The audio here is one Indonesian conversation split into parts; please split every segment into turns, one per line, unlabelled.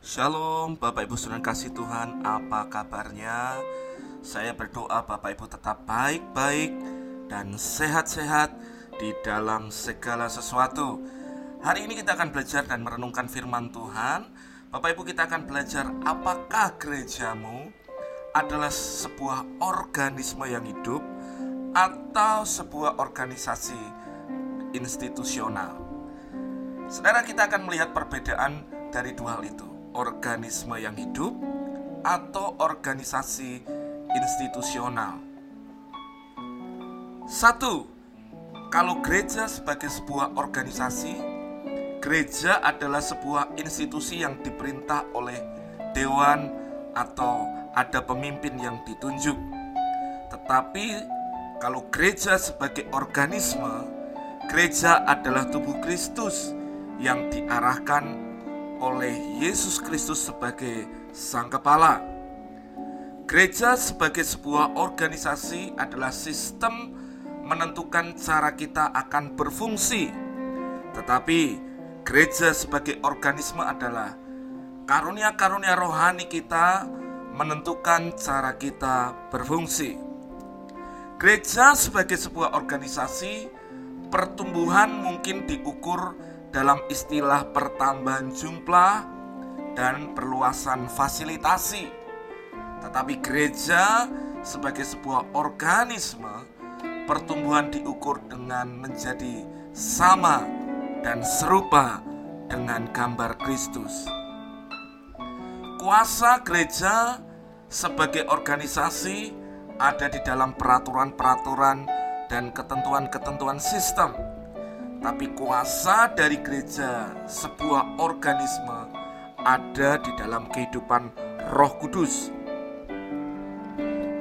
Shalom Bapak Ibu Saudara kasih Tuhan Apa kabarnya? Saya berdoa Bapak Ibu tetap baik-baik Dan sehat-sehat Di dalam segala sesuatu. Hari ini kita akan belajar dan merenungkan firman Tuhan. Bapak Ibu kita akan belajar Apakah gerejamu Adalah sebuah organisme yang hidup Atau sebuah organisasi institusional. Saudara kita akan melihat perbedaan dari dua hal itu Organisme yang hidup atau organisasi institusional. Satu, kalau gereja sebagai sebuah organisasi Gereja adalah sebuah institusi yang diperintah oleh dewan atau ada pemimpin yang ditunjuk. Tetapi kalau gereja sebagai organisme Gereja adalah tubuh Kristus yang diarahkan oleh Yesus Kristus sebagai Sang Kepala. Gereja sebagai sebuah organisasi adalah sistem menentukan cara kita akan berfungsi. Tetapi gereja sebagai organisme adalah karunia-karunia rohani kita menentukan cara kita berfungsi. Gereja sebagai sebuah organisasi, pertumbuhan mungkin diukur dalam istilah pertambahan jumlah dan perluasan fasilitasi. Tetapi gereja sebagai sebuah organisme pertumbuhan diukur dengan menjadi sama dan serupa dengan gambar Kristus. Kuasa gereja sebagai organisasi ada di dalam peraturan-peraturan dan ketentuan-ketentuan sistem tapi kuasa dari gereja, sebuah organisme, ada di dalam kehidupan Roh Kudus.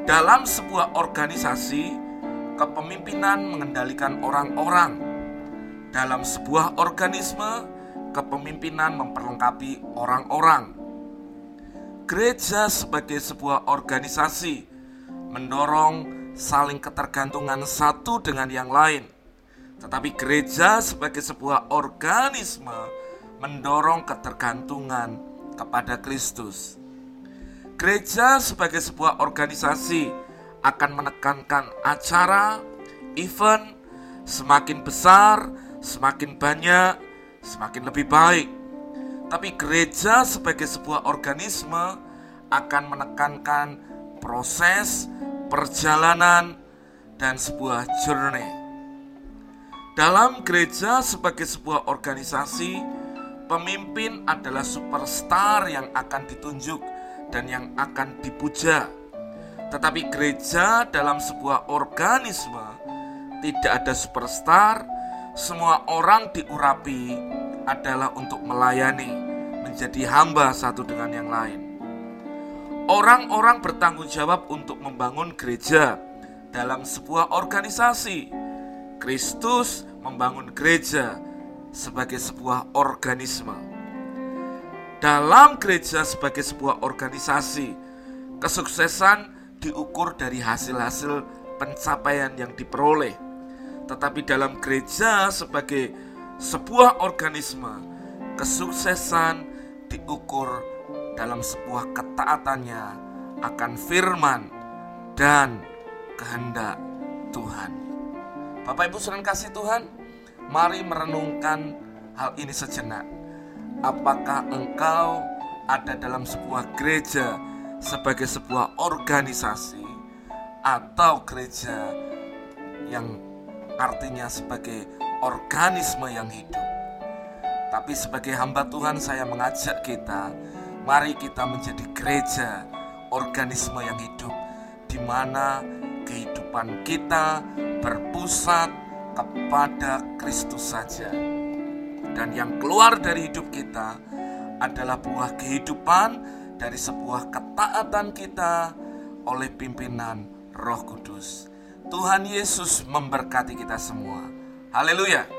Dalam sebuah organisasi, kepemimpinan mengendalikan orang-orang. Dalam sebuah organisme, kepemimpinan memperlengkapi orang-orang. Gereja sebagai sebuah organisasi mendorong saling ketergantungan satu dengan yang lain tetapi gereja sebagai sebuah organisme mendorong ketergantungan kepada Kristus. Gereja sebagai sebuah organisasi akan menekankan acara, event, semakin besar, semakin banyak, semakin lebih baik. Tapi gereja sebagai sebuah organisme akan menekankan proses, perjalanan, dan sebuah journey. Dalam gereja sebagai sebuah organisasi, pemimpin adalah superstar yang akan ditunjuk dan yang akan dipuja. Tetapi gereja dalam sebuah organisme tidak ada superstar, semua orang diurapi adalah untuk melayani, menjadi hamba satu dengan yang lain. Orang-orang bertanggung jawab untuk membangun gereja dalam sebuah organisasi. Kristus membangun gereja sebagai sebuah organisme. Dalam gereja sebagai sebuah organisasi, kesuksesan diukur dari hasil-hasil pencapaian yang diperoleh. Tetapi dalam gereja sebagai sebuah organisme, kesuksesan diukur dalam sebuah ketaatannya akan firman dan kehendak Tuhan. Bapak Ibu saudara kasih Tuhan, mari merenungkan hal ini sejenak. Apakah engkau ada dalam sebuah gereja sebagai sebuah organisasi atau gereja yang artinya sebagai organisme yang hidup? Tapi sebagai hamba Tuhan saya mengajak kita, mari kita menjadi gereja, organisme yang hidup di mana kehidupan kita berpusat kepada Kristus saja. Dan yang keluar dari hidup kita adalah buah kehidupan dari sebuah ketaatan kita oleh pimpinan Roh Kudus. Tuhan Yesus memberkati kita semua. Haleluya!